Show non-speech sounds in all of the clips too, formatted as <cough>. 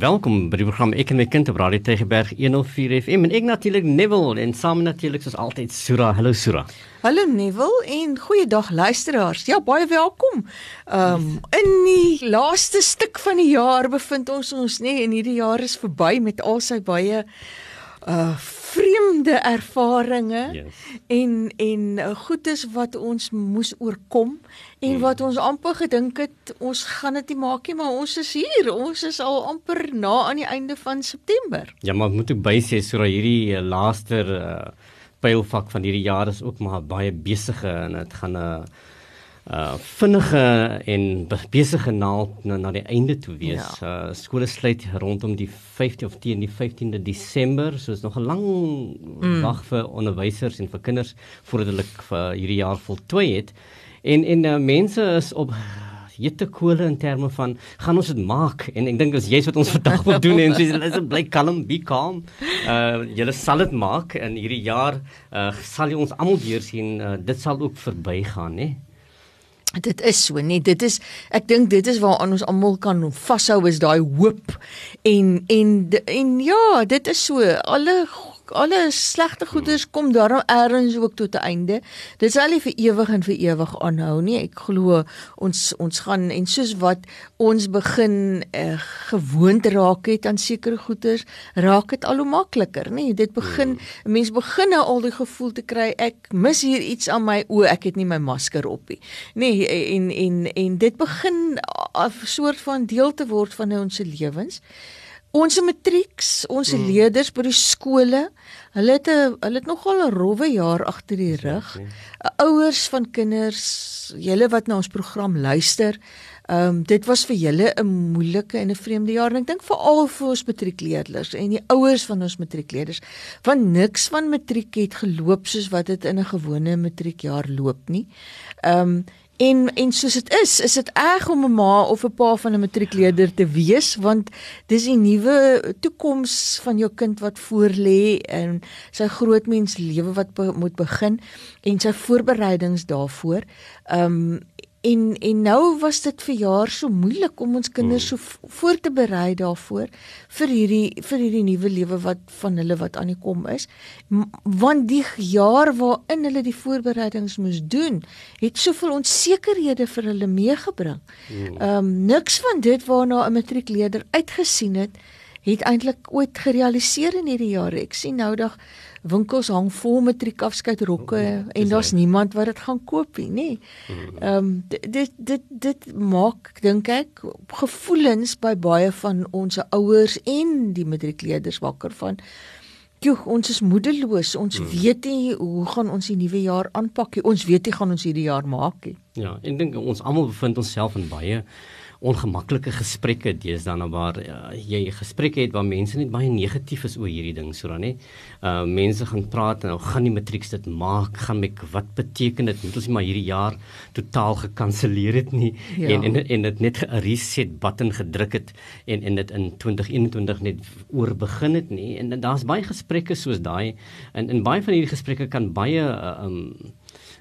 Welkom by die program Ek en my kind op Radio Tegeberg 104 FM en ek natuurlik Neville en saam natuurlik soos altyd Sura. Hallo Sura. Hallo Neville en goeiedag luisteraars. Ja, baie welkom. Ehm um, in die laaste stuk van die jaar bevind ons ons nê nee, en hierdie jaar is verby met al sy baie uh vreemde ervarings yes. en en uh, goedes wat ons moes oorkom en hmm. wat ons amper gedink het ons gaan dit nie maak nie maar ons is hier ons is al amper na aan die einde van September ja maar moet ek bysê so dat hierdie uh, laaste uh, pylfak van hierdie jaar is ook maar baie besige en dit gaan 'n uh, uh vinnige en besige naald na, na die einde toe wees. Ja. Uh skole sluit rondom die 15 of teen die 15de Desember, so is nog 'n lang mm. wag vir onderwysers en vir kinders voordat hulle vir hierdie jaar voltooi het. En en uh, mense is op jette kole in terme van gaan ons dit maak en ek dink as jy's wat ons <laughs> vandag wil doen en sê is bly kalm be calm uh julle sal dit maak in hierdie jaar uh sal jy ons almal weer sien uh, dit sal ook verbygaan nê Dit is so, nee, dit is ek dink dit is waar ons almal kan vashou is daai hoop en en en ja, dit is so alle alle slegte goeders kom daarom eers ook tot 'n einde. Dit sal nie vir ewig en vir ewig aanhou nie. Ek glo ons ons gaan en soos wat ons begin uh, gewoond raak het aan sekere goeders, raak dit al hoe makliker, nê? Dit begin hmm. mense begin nou al die gevoel te kry ek mis hier iets aan my o, ek het nie my masker op nie. Nê, en en en dit begin 'n soort van deel te word van ons lewens. Ons matrieks, ons mm. leerders by die skole, hulle het 'n hulle het nogal 'n rowwe jaar agter die rug. Ouers van kinders, julle wat na ons program luister, ehm um, dit was vir julle 'n moeilike en 'n vreemde jaar en ek dink veral vir ons matriekleerders en die ouers van ons matriekleerders. Want niks van matriek het geloop soos wat dit in 'n gewone matriekjaar loop nie. Ehm um, En en soos dit is, is dit erg om 'n ma of 'n pa van 'n matriekleerder te wees want dis die nuwe toekoms van jou kind wat voorlê en sy grootmens lewe wat be moet begin en sy voorbereidings daarvoor. Ehm um, En en nou was dit vir jaar so moeilik om ons kinders so voor te berei daarvoor vir hierdie vir hierdie nuwe lewe wat van hulle wat aan die kom is. Want die jaar waarin hulle die voorbereidings moes doen, het soveel onsekerhede vir hulle meegebring. Hmm. Ehm um, niks van dit waarna 'n matriekleerder uitgesien het, het eintlik ooit gerealiseer in hierdie jare. Ek sien nou dag winkels hang vol matriekafskeidrokke mm, en daar's niemand wat dit gaan koop nie, nê. Mm. Ehm um, dit dit dit maak dink ek gevoelens by baie van ons ouers en die matriekleerders wakker van Joe, ons is moedeloos. Ons hmm. weet nie hoe gaan ons die nuwe jaar aanpak nie. Ons weet nie gaan ons hierdie jaar maak nie. Ja, en dink ons almal bevind onsself in baie ongemaklike gesprekke deesdae nou waar uh, jy gesprekke het waar mense net baie negatief is oor hierdie ding so dan hè. Uh mense gaan praat en nou gaan die matrieks dit maak, gaan met wat beteken dit? Moet ons nie maar hierdie jaar totaal gekanselleer het nie ja. en en en dit net 'n reset button gedruk het en en dit in 2021 net oor begin het nie. En, en daar's baie gesprekke soos daai en en baie van hierdie gesprekke kan baie uh, um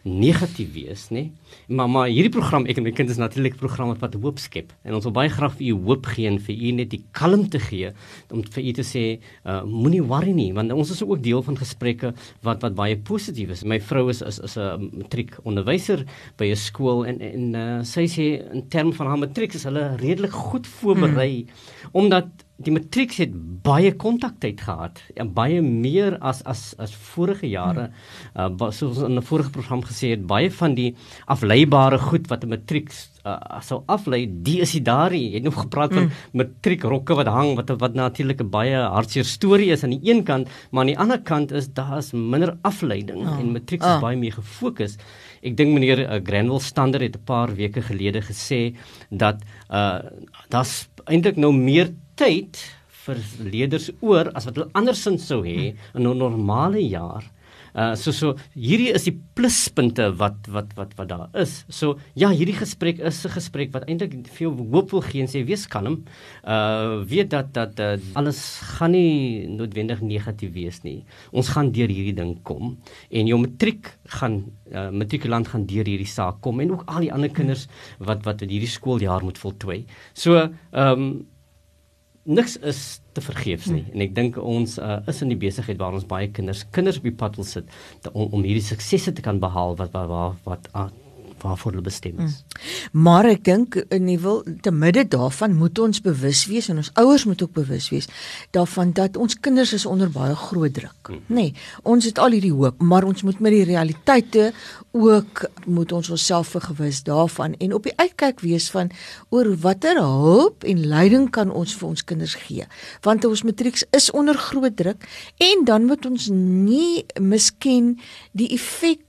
negatief wees, nê? Maar maar hierdie program, ek en my kind is natuurlik 'n program wat hoop skep en ons wil baie graag vir u hoop gee en vir u net die kalmte gee om vir u te sê, uh, moenie worry nie, want ons is ook deel van gesprekke wat wat baie positief is. My vrou is is is 'n matriek onderwyser by 'n skool en en uh, sy sê in terme van haar matriek is hulle redelik goed voorberei hmm. omdat die matriek het baie kontaktyd gehad en baie meer as as as vorige jare hmm. uh, soos in 'n vorige program gesê het baie van die afleibare goed wat 'n matriek uh, sou aflei die is daar jy het nog gepraat van hmm. matriekrokke wat hang wat wat natuurlik 'n baie hartseer storie is aan die een kant maar aan die ander kant is daar is minder afleiding oh. en matriek is oh. baie meer gefokus ek dink meneer uh, Granville Stander het 'n paar weke gelede gesê dat uh, daar's eintlik nou meer tyd vir leerders oor as wat hulle andersins sou hê in 'n normale jaar. Uh so so hierdie is die pluspunte wat wat wat wat daar is. So ja, hierdie gesprek is 'n gesprek wat eintlik veel hoop wil gee en sê wees kalm. Uh weet dat dat uh, alles gaan nie noodwendig negatief wees nie. Ons gaan deur hierdie ding kom en jou matriek gaan uh, matrikulant gaan deur hierdie saak kom en ook al die ander kinders wat wat hierdie skooljaar moet voltooi. So ehm um, niks is te vergeefs nie. En ek dink ons uh, is in die besigheid waar ons baie kinders kinders op die pad wil sit om, om hierdie suksesse te kan behaal wat wat wat, wat uh, waarvoor hulle bestem is. Mm. Maar ek dink in die wil te midde daarvan moet ons bewus wees en ons ouers moet ook bewus wees daarvan dat ons kinders is onder baie groot druk. Mm. Nê, nee, ons het al hierdie hoop, maar ons moet met die realiteite ook moet ons onsself vergewis daarvan en op die uitkyk wees van oor watter hulp en leiding kan ons vir ons kinders gee. Want ons matrieks is onder groot druk en dan moet ons nie misken die effek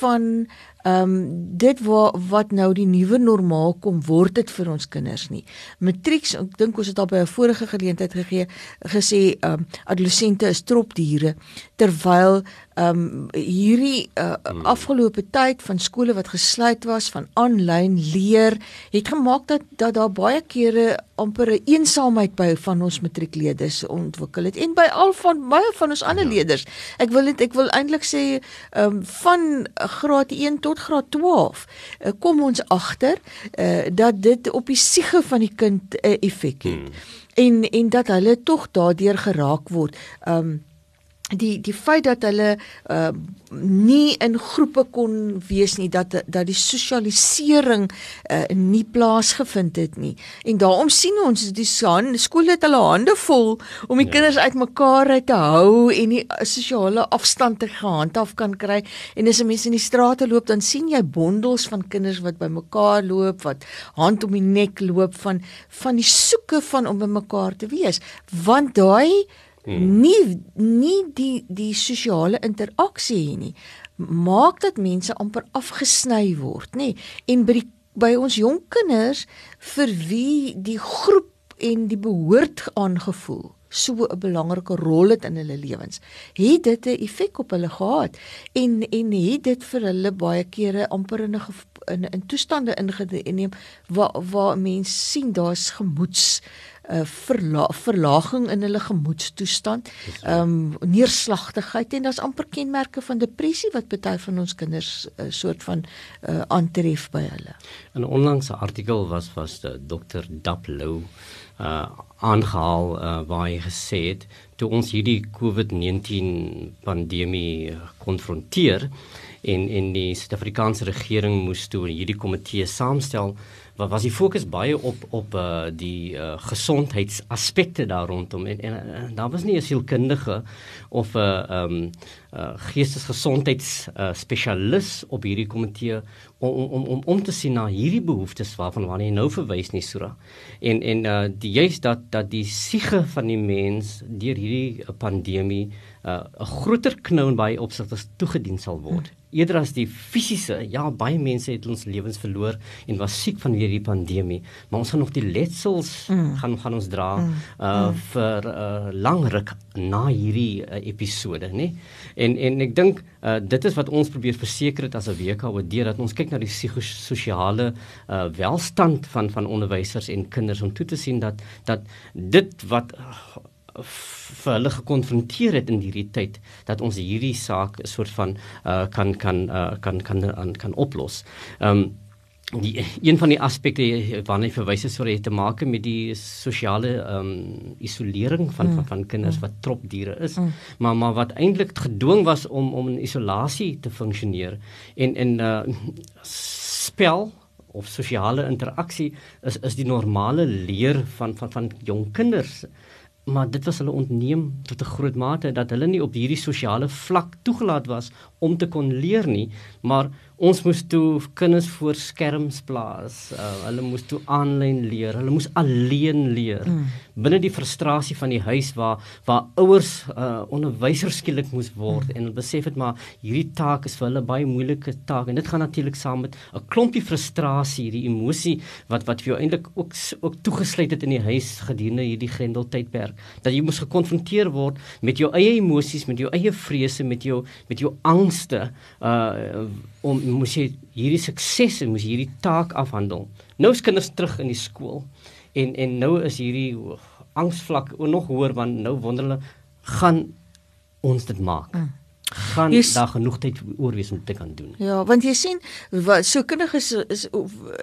van ehm um, dit wat wat nou die nuwe normaal kom word dit vir ons kinders nie. Matrieks, ek dink ons het al by 'n vorige geleentheid gegee gesê ehm um, adolessente is tropdiere terwyl ehm um, hierdie uh, afgelope tyd van skole wat gesluit was van aanlyn leer het gemaak dat dat daar baie kere amper 'n eensaamheid by van ons matriekleerders ontwikkel het en by al van baie van ons ander ja. leerders. Ek wil net ek wil eintlik sê ehm um, van graad 1 tot graad 12 uh, kom ons agter uh, dat dit op die siege van die kind 'n uh, effek het. Hmm. En en dat hulle tog daardeur geraak word. Um, die die feit dat hulle uh nie in groepe kon wees nie dat dat die sosialisering uh nie plaasgevind het nie. En daarom sien ons die son skole het hulle hande vol om die ja. kinders uitmekaar uit te hou en die sosiale afstand te gehandhaaf kan kry. En as 'n mens in die strate loop dan sien jy bondels van kinders wat bymekaar loop wat hand om die nek loop van van die soeke van om bymekaar te wees. Want daai hmm. nie nie die die sosiale interaksie hier nie maak dat mense amper afgesny word nê en by die, by ons jong kinders vir wie die groep en die behoort aangevoel so 'n belangrike rol het in hulle lewens. Het dit 'n effek op hulle gehad en en het dit vir hulle baie kere amper in 'n in, in toestande ingeneem waar waar mense sien daar's gemoeds uh, verla verlaging in hulle gemoedstoestand, ehm um, neerslagtigheid en daar's amper kenmerke van depressie wat baie van ons kinders 'n uh, soort van uh, aantref by hulle. In 'n onlangse artikel was was dokter Daplow uh aangehaal uh, waar hy gesê het toe ons hierdie COVID-19 pandemie konfronteer en en die Suid-Afrikaanse regering moes toe hierdie komitee saamstel wat was die fokus baie op op uh, die uh, gesondheidsaspekte daar rondom en, en, en daar was nie 'n sielkundige of 'n uh, um, uh, geestesgesondheids uh, spesialis op hierdie komitee om om om om te sien na hierdie behoeftes waarvan wanneer jy nou verwys nie Sura en en uh, die juist dat dat die siege van die mens deur hierdie pandemie 'n uh, groter knou in baie opsigte toegedien sal word. Hmm eerder as die fisiese ja baie mense het ons lewens verloor en was siek vanweer die pandemie maar ons gaan nog die letsels mm. gaan gaan ons dra mm. uh mm. vir uh lang ruk na hierdie uh, episode nê en en ek dink uh dit is wat ons probeer verseker het as 'n WKOD dat ons kyk na die psigososiale uh welstand van van onderwysers en kinders om toe te sien dat dat dit wat uh, vir hulle gekonfronteer het in hierdie tyd dat ons hierdie saak 'n soort van uh, kan kan uh, kan kan kan kan oplos. Ehm um, die een van die aspekte waarna jy verwys is oor het te maak met die sosiale ehm um, isolering van, mm. van van kinders mm. wat tropdiere is, mm. maar maar wat eintlik gedwing was om om in isolasie te funksioneer en en uh, spel of sosiale interaksie is is die normale leer van van van jong kinders maar dit was hulle ontneem tot 'n groot mate dat hulle nie op hierdie sosiale vlak toegelaat was om te kon leer nie, maar ons moes toe kinders voor skerms plaas. Uh, hulle moes toe aanlyn leer. Hulle moes alleen leer. Mm. Binne die frustrasie van die huis waar waar ouers uh, onderwysers skielik moes word mm. en hulle besef het maar hierdie taak is vir hulle baie moeilike taak en dit gaan natuurlik saam met 'n klompie frustrasie, hierdie emosie wat wat vir jou eintlik ook ook toegesluit het in die huis gedurende hierdie grendeltydperk. Dat jy moes gekonfronteer word met jou eie emosies, met jou eie vrese, met jou met jou angste. Uh om moes jy hierdie sukses en moes hierdie taak afhandel. Nou is kinders terug in die skool en en nou is hierdie angsvlak nog hoër want nou wonder hulle gaan ons dit maak. Mm. Gaan yes. daar genoeg tyd oor wees om te kan doen. Ja, want jy sien wat so kinders is is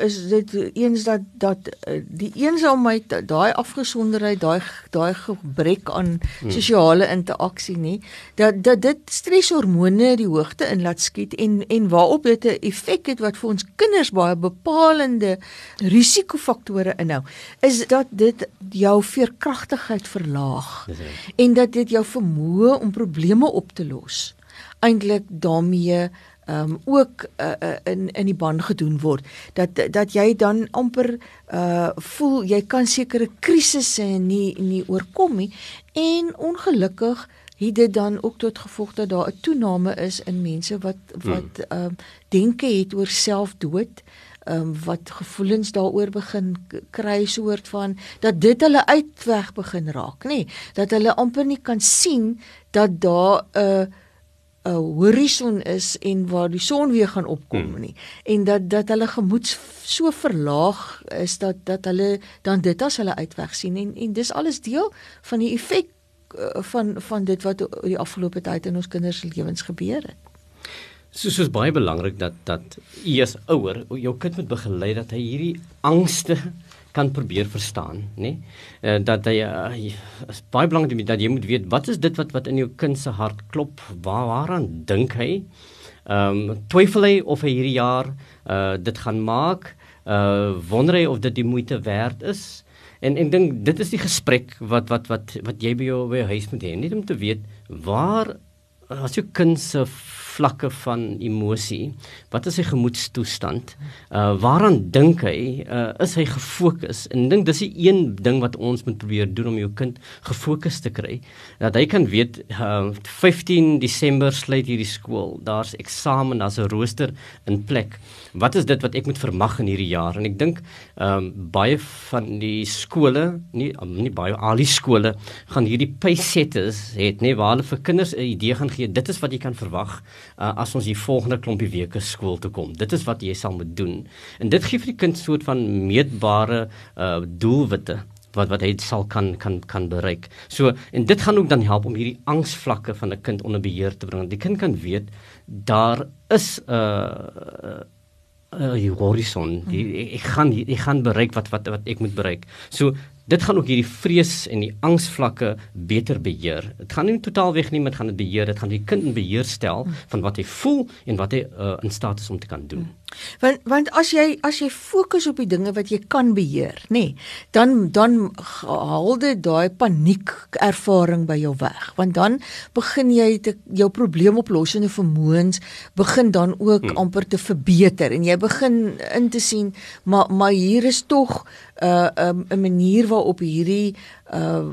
is dit eens dat dat eh, die eensaamheid, daai afgesonderheid, daai daai gebrek aan hmm. sosiale interaksie nie, dat dat dit streshormone die hoogte in laat skiet en en waarop dit 'n effek het wat vir ons kinders baie bepalende risikofaktore inhou, is dat dit jou veerkragtigheid verlaag en dat dit jou vermoë om probleme op te los eintlik daarmee um, ook uh, uh, in in die band gedoen word dat dat jy dan amper uh voel jy kan sekere krisisse nie nie oorkom nie en ongelukkig het dit dan ook tot gevolg dat daar 'n toename is in mense wat wat hmm. ehm um, denke het oor selfdood ehm um, wat gevoelens daaroor begin kry soort van dat dit hulle uitweg begin raak nê dat hulle amper nie kan sien dat daar 'n uh, 'n horison is en waar die son weer gaan opkom hmm. nie en dat dat hulle gemoed so verlaag is dat dat hulle dan dit as hulle uitweg sien en en dis alles deel van die effek uh, van van dit wat die afgelope tyd in ons kinders se lewens gebeur het. Soos is baie belangrik dat dat u as ouer jou kind moet begelei dat hy hierdie angste kan probeer verstaan, nê? Uh, dat hy uh, is baie belangrik dat jy moet weet wat is dit wat wat in jou kind se hart klop? Waar waaraan dink hy? Ehm um, twyfel hy of hy hierdie jaar uh dit gaan maak? Uh wonder hy of dit die moeite werd is? En ek dink dit is die gesprek wat wat wat wat jy by jou by jou huis moet hê, net om te weet waar as jou kind se vlakke van emosie, wat is sy gemoedstoestand? Uh waaraan dink hy? Uh is hy gefokus? En dink dis die een ding wat ons moet probeer doen om jou kind gefokus te kry. Dat hy kan weet uh 15 Desember sluit hierdie skool. Daar's eksamen, daar's 'n rooster in plek. Wat is dit wat ek moet vermag in hierdie jaar? En ek dink um baie van die skole, nie nie baie al die skole gaan hierdie pace setters het, nee, waar hulle vir kinders 'n idee gaan gee. Dit is wat jy kan verwag uh, as ons die volgende klompie weke skool toe kom. Dit is wat jy sal moet doen. En dit gee vir die kind soort van meetbare uh, doelwitte wat wat hy sal kan kan kan bereik. So en dit gaan ook dan help om hierdie angsvlakke van 'n kind onder beheer te bring. Die kind kan weet daar is 'n uh, uh, die horison. Die, ek gaan ek gaan bereik wat wat wat ek moet bereik. So dit gaan ook hierdie vrees en die angsvlakke beter beheer. Dit gaan nie totaal weg nie, maar dit gaan dit beheer. Dit gaan die kind in beheer stel van wat hy voel en wat hy uh, in staat is om te kan doen. Want want as jy as jy fokus op die dinge wat jy kan beheer, nê, nee, dan dan haal dit daai paniek ervaring by jou weg. Want dan begin jy te, jou probleemoplossende vermoëns begin dan ook hmm. amper te verbeter en jy begin in te sien maar maar hier is tog uh, 'n um, manier waarop hierdie uh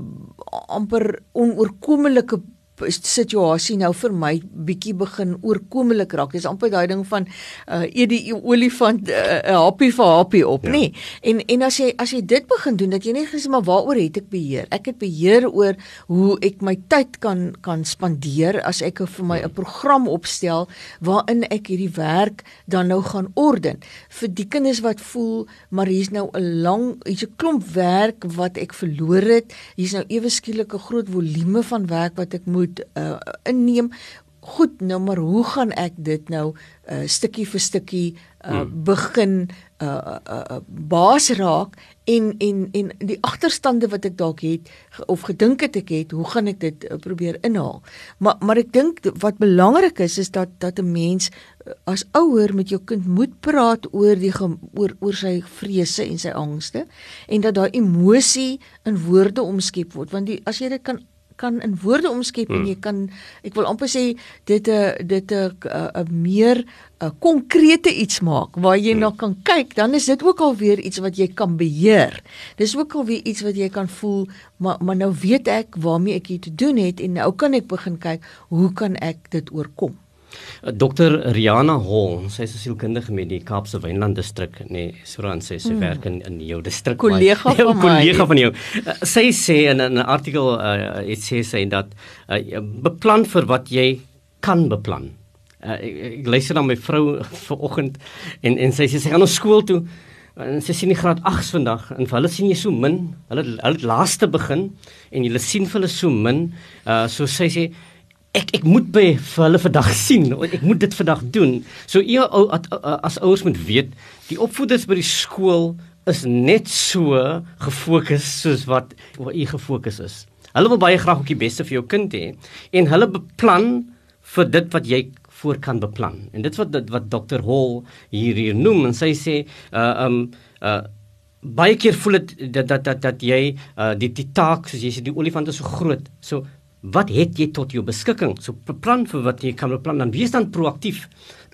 amper onoorkomelike situasie nou vir my bietjie begin oorkomelik raak. Dis amper daai ding van uh eet die olifant 'n uh, uh, happie vir happie op, ja. nê? Nee. En en as jy as jy dit begin doen dat jy net gesê maar waaroor het ek beheer? Ek het beheer oor hoe ek my tyd kan kan spandeer as ek vir my 'n program opstel waarin ek hierdie werk dan nou gaan orden. Vir die kinders wat voel maar hier's nou 'n lang hier's 'n klomp werk wat ek verloor het. Hier's nou ewe skielik 'n groot volume van werk wat ek moet moet uh, inneem. Goed, nou maar hoe gaan ek dit nou uh, stukkie vir stukkie uh, hmm. begin uh, uh, uh, baas raak en en en die agterstande wat ek dalk het of gedink het ek het, hoe gaan ek dit uh, probeer inhaal? Maar maar ek dink wat belangrik is is dat dat 'n mens as ouer met jou kind moet praat oor die oor oor sy vrese en sy angste en dat daai emosie in woorde omskep word want die as jy dit kan kan in woorde omskep hmm. en jy kan ek wil amper sê dit 'n dit 'n 'n meer 'n konkrete iets maak waar jy hmm. na kan kyk, dan is dit ook al weer iets wat jy kan beheer. Dis ook al weer iets wat jy kan voel, maar maar nou weet ek waarmee ek hier te doen het en nou kan ek begin kyk, hoe kan ek dit oorkom? Eh, Dr Riana Hall, sy is 'n sielkundige met die Kaapse Wynland distrik, nee, Suran sê sy mm. werk in in jou distrik. Kollega <laughs> van my. Kollega van jou. Uh, sy sê in 'n artikel uh, het sê sy dat uh, beplan vir wat jy kan beplan. Uh, ek, ek luister na my vrou <laughs> vanoggend en en sy sê sy gaan na skool toe en sy sien die graad 8s vandag en vir hulle sien jy so min. Hulle hulle laaste begin en jy sien vir hulle so min. Uh so sy sê ek ek moet by vir hulle vandag <laughs> sien. Ek moet dit vandag doen. So u as ouers moet weet, die opvoeders by die skool is net so gefokus soos wat wat u gefokus is. Hulle wil baie graag ook die beste vir jou kind hê en hulle beplan vir dit wat jy voor kan beplan. En dit wat wat Dr. Hall hier hier noem en sy sê uh um uh baie keer voel dit dat dat dat dat jy uh die die taak soos jy sê die olifant is so groot. So wat het jy tot jou beskikking? So beplan vir wat jy kan beplan dan wees dan proaktief.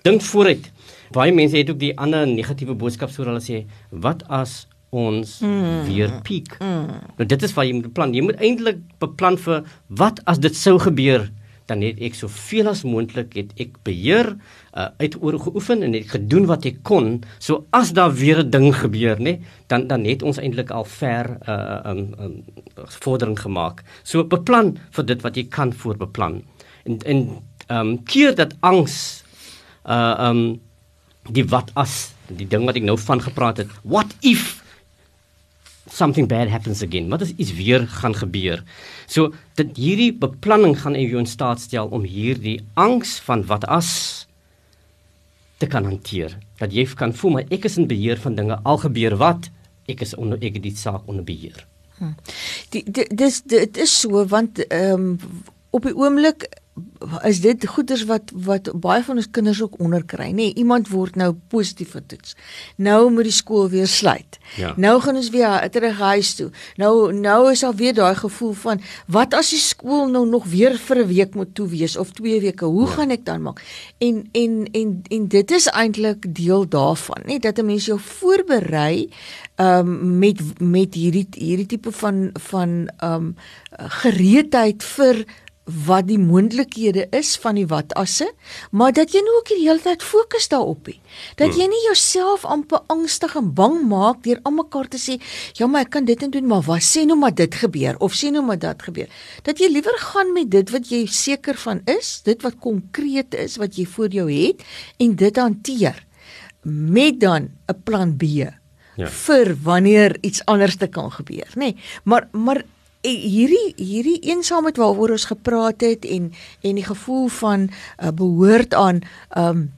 Dink vooruit. Baie mense het ook die ander negatiewe boodskap so hulle sê wat as ons mm. weer piek. Mm. Nou dit is wat jy moet beplan. Jy moet eintlik beplan vir wat as dit sou gebeur dan het ek soveel as moontlik het ek beheer uh, uitoor geoefen en het gedoen wat ek kon. So as daar weer 'n ding gebeur, nê, dan dan het ons eintlik al ver 'n uh, um, um, vordering gemaak. So beplan vir dit wat jy kan voorbeplan. En en ehm um, keer dat angs uh um die wat as die ding wat ek nou van gepraat het. What if something bad happens again. Wat as iets weer gaan gebeur? So dit hierdie beplanning gaan jou in staat stel om hierdie angs van wat as te kan hanteer. Dat jy kan voel maar ek is in beheer van dinge al gebeur wat ek is onder ek het die saak onder beheer. Hm. Die dis dit is so want ehm um, op die oomblik is dit goeders wat wat baie van ons kinders ook onderkry nê? Nee, iemand word nou positief getoets nou moet die skool weer sluit. Ja. nou gaan ons weer terug huis toe. Nou nou is al weer daai gevoel van wat as die skool nou nog weer vir 'n week moet toe wees of 2 weke hoe ja. gaan ek dan maak? En en en en dit is eintlik deel daarvan nê? Dat 'n mens jou voorberei um, met met hierdie hierdie tipe van van um, gereedheid vir wat die moontlikhede is van die watasse, maar dat jy nou ook die hele tyd fokus daarop hê. Dat hmm. jy nie jouself amper angstig en bang maak deur almekaar te sê, "Ja, maar ek kan dit en doen, maar wat sê nou maar dit gebeur of sê nou maar dat gebeur." Dat jy liewer gaan met dit wat jy seker van is, dit wat konkreet is wat jy voor jou het en dit hanteer met dan 'n plan B. Ja. vir wanneer iets anders te kan gebeur, nê. Nee, maar maar hierdie hierdie eensaamheid waaroor ons gepraat het en en die gevoel van uh, behoort aan um,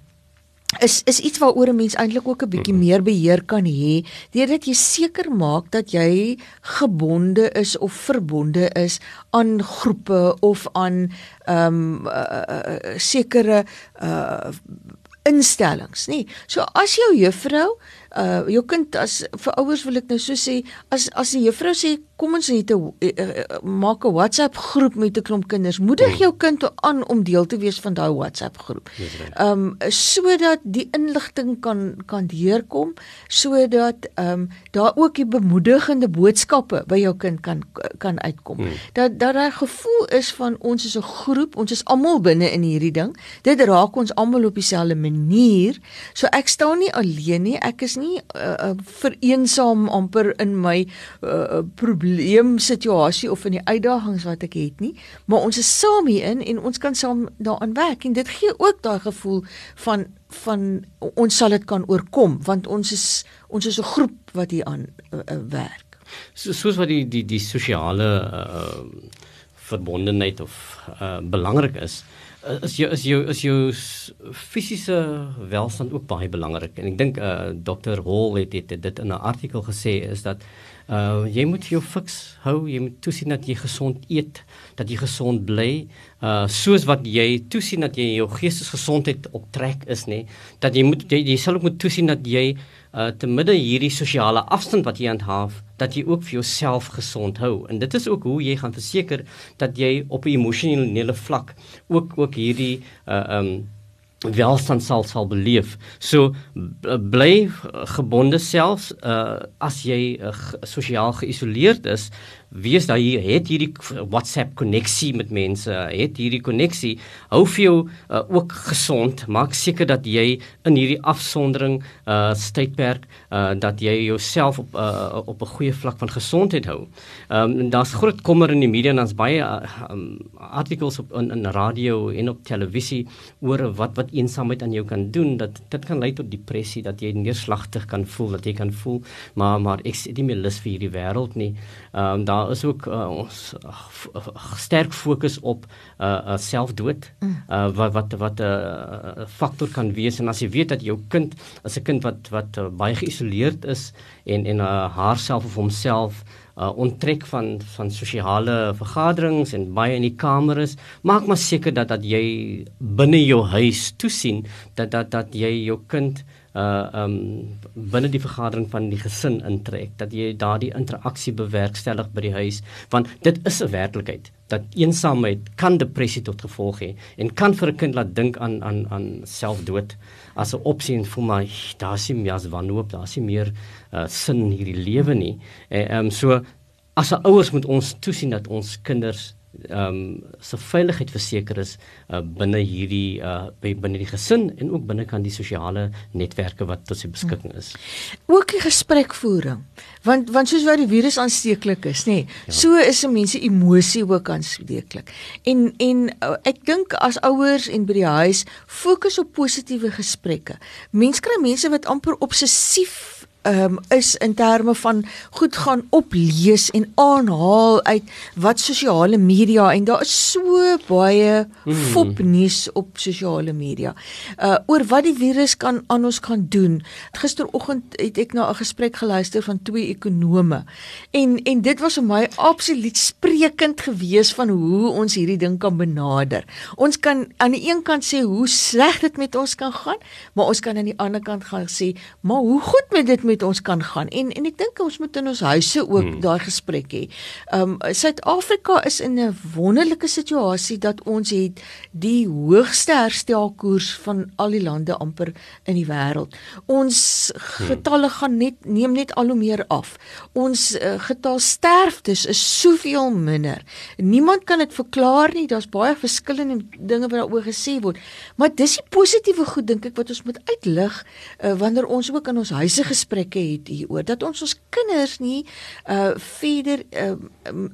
is is iets waaroor 'n mens eintlik ook 'n bietjie mhm. meer beheer kan hê deurdat jy seker maak dat jy gebonde is of verbonde is aan groepe of aan ehm um, uh, uh, sekere uh, instellings nê. So as jou juffrou uh jou kind as vir ouers wil ek nou so sê as as die juffrou sê kom ons net 'n uh, maak 'n WhatsApp groep met 'n klomp kinders moedig hmm. jou kind aan om deel te wees van daai WhatsApp groep. Um sodat die inligting kan kan deurkom sodat um daar ook die bemoedigende boodskappe by jou kind kan kan uitkom. Hmm. Dat dat daai gevoel is van ons is 'n groep, ons is almal binne in hierdie ding. Dit raak ons almal op dieselfde manier. So ek staan nie alleen nie. Ek is nie uh, uh, vereensaam amper in my uh, probleem situasie of in die uitdagings wat ek het nie, maar ons is saam hierin en ons kan saam daaraan werk en dit gee ook daai gevoel van van ons sal dit kan oorkom want ons is ons is 'n groep wat hier aan uh, uh, werk. So soos wat die die die sosiale uh, verbondenheid of uh, belangrik is is jou is jou is jou fisiese welstand ook baie belangrik en ek dink uh, Dr. Hall het dit dit in 'n artikel gesê is dat uh, jy moet jou fiks hou jy moet toesien dat jy gesond eet dat jy gesond bly uh, soos wat jy toesien dat jy jou geestesgesondheid op trek is nê dat jy moet jy, jy sal ook moet toesien dat jy uh, te midde hierdie sosiale afstand wat jy handhaaf dat jy ook vir jouself gesond hou. En dit is ook hoe jy gaan verseker dat jy op 'n emosionele vlak ook ook hierdie uh um welstand sal sal beleef. So bly gebonde selfs uh as jy uh, sosiaal geïsoleerd is, wees dat jy het hierdie WhatsApp koneksie met mense, het hierdie koneksie. Hou vir jou uh, ook gesond. Maak seker dat jy in hierdie afsondering uh tydperk uh dat jy jouself op uh, op 'n goeie vlak van gesondheid hou. Ehm um, daar's groot kommer in die media en daar's baie uh, um, artikels op in, in radio en op televisie oor wat wat eensaamheid aan jou kan doen. Dat dit kan lei tot depressie, dat jy neerslagtig kan voel, dat jy kan voel maar maar ek het nie meer lus vir hierdie wêreld nie. Ehm um, daar is ook uh, ons uh, sterk fokus op uh, uh, selfdood uh, wat wat wat 'n uh, faktor kan wees. En as jy weet dat jou kind is 'n kind wat wat uh, baie geïsoleerd is en en uh, haarself of homself uh, onttrek van van sosiale vergaderings en baie in die kamer is maak maar seker dat dat jy binne jou huis toesien dat dat dat jy jou kind uh um binne die vergadering van die gesin intrek dat jy daardie interaksie bewerkstellig by die huis want dit is 'n werklikheid dat eensaamheid kan depressie tot gevolg hê en kan vir 'n kind laat dink aan aan aan selfdood as 'n opsie en voel maar daar's nie meer as wanhoop daar's nie meer uh, sin in hierdie lewe nie. En um ehm, so as ouers moet ons toesien dat ons kinders ehm um, se veiligheid verseker is uh, binne hierdie uh, binne die gesin en ook binne kan die sosiale netwerke wat tot sy beskikking is. Ook die gesprekvoering. Want want soos wat die virus aansteeklik is, nê, nee, ja. so is 'n mens se emosie ook aansteeklik. En en uh, ek dink as ouers en by die huis fokus op positiewe gesprekke. Mense kry mense wat amper obsessief um, is in terme van goed gaan oplees en aanhaal uit wat sosiale media en daar is so baie hmm. fopnuus op sosiale media. Uh oor wat die virus kan aan ons kan doen. Gisteroggend het ek na 'n gesprek geluister van twee ekonome en en dit was vir my absoluut sprekend gewees van hoe ons hierdie ding kan benader. Ons kan aan die een kant sê hoe sleg dit met ons kan gaan, maar ons kan aan die ander kant gaan sê, maar hoe goed met dit met ons kan gaan. En en ek dink ons moet in ons huise ook hmm. daai gesprek hê. Um Suid-Afrika is in 'n wonderlike situasie dat ons het die hoogste herstelkoers van al die lande amper in die wêreld. Ons hmm. getalle gaan net neem net al hoe meer af. Ons uh, getal sterftes is soveel minder. Niemand kan dit verklaar nie. Daar's baie verskillende dinge wat daaroor gesê word. Maar dis die positiewe goed dink ek wat ons moet uitlig uh, wanneer ons ook in ons huise gesprek gesprekke het hieroor dat ons ons kinders nie uh verder uh,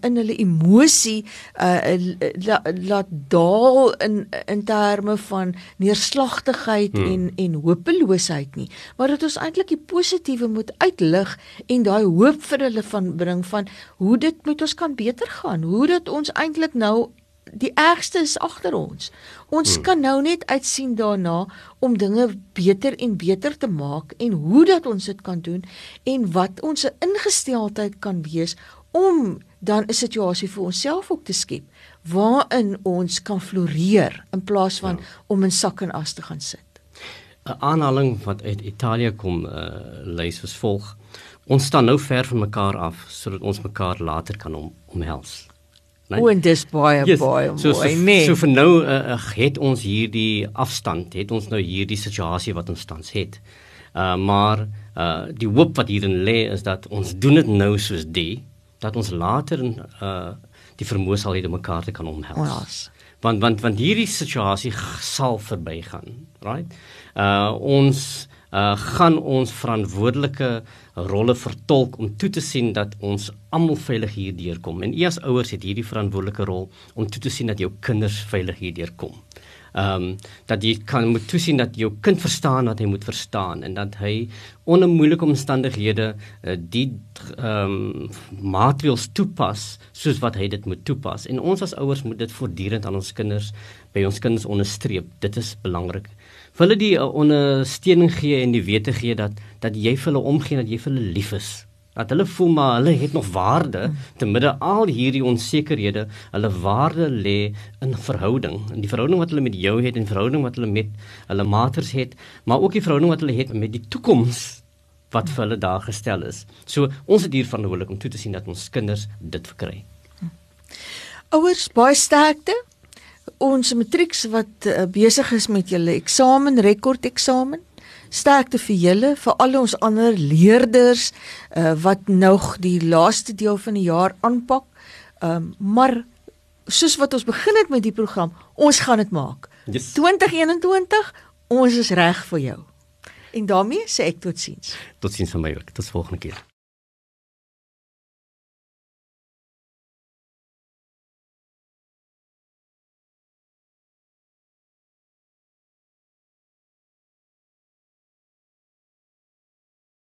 in hulle emosie uh laat la daal in in terme van neerslagtigheid hmm. en en hopeloosheid nie maar dat ons eintlik die positiewe moet uitlig en daai hoop vir hulle van bring van hoe dit met ons kan beter gaan hoe dit ons eintlik nou die ergste is agter ons. Ons hmm. kan nou net uitsien daarna om dinge beter en beter te maak en hoe dat ons dit kan doen en wat ons ingesteldheid kan wees om dan 'n situasie vir onsself ook te skep waarin ons kan floreer in plaas van ja. om in sak en as te gaan sit. 'n Aanhaling wat uit Italië kom uh, lys soos volg: Ons staan nou ver van mekaar af sodat ons mekaar later kan om, omhels. Nee? O, en dis baie yes. baie mooi, so, so, nee. So vir nou uh, het ons hierdie afstand, het ons nou hierdie situasie wat ons tans het. Uh maar uh die hoop wat hierin lê is dat ons doen dit nou soos die dat ons later uh die vermoë sal hê om mekaar te kan omhels. Yes. Want want want hierdie situasie sal verbygaan, right? Uh ons uh gaan ons verantwoordelike rolle vertolk om toe te sien dat ons almal veilig hierdeur kom. En u as ouers het hierdie verantwoordelike rol om toe te sien dat jou kinders veilig hierdeur kom. Ehm um, dat jy kan moet toesien dat jou kind verstaan wat hy moet verstaan en dat hy onder moeilike omstandighede uh, die ehm um, maatreëls toepas soos wat hy dit moet toepas. En ons as ouers moet dit voortdurend aan ons kinders by ons kinders onderstreep. Dit is belangrik vir hulle die uh, ondersteuning gee en die wete gee dat dat jy vir hulle omgee dat jy vir hulle lief is? Dat hulle voel maar hulle het nog waarde te midde al hierdie onsekerhede. Hulle waarde lê in verhouding. In die verhouding wat hulle met jou het en verhouding wat hulle met hulle maters het maar ook die verhouding wat hulle het met die toekoms wat vir hulle daar gestel is. So ons het hier verantwoordelik om toe te sien dat ons kinders dit verkry. Ouers baie sterkte ons matrieks wat uh, besig is met julle eksamen, rekord eksamen. Sterkte vir julle, vir al ons ander leerders uh, wat nog die laaste deel van die jaar aanpak. Um, maar soos wat ons begin het met die program, ons gaan dit maak. Yes. 2021, ons is reg vir jou. En daarmee sê ek totsiens. Totsiens van my ook. Tot volgende keer.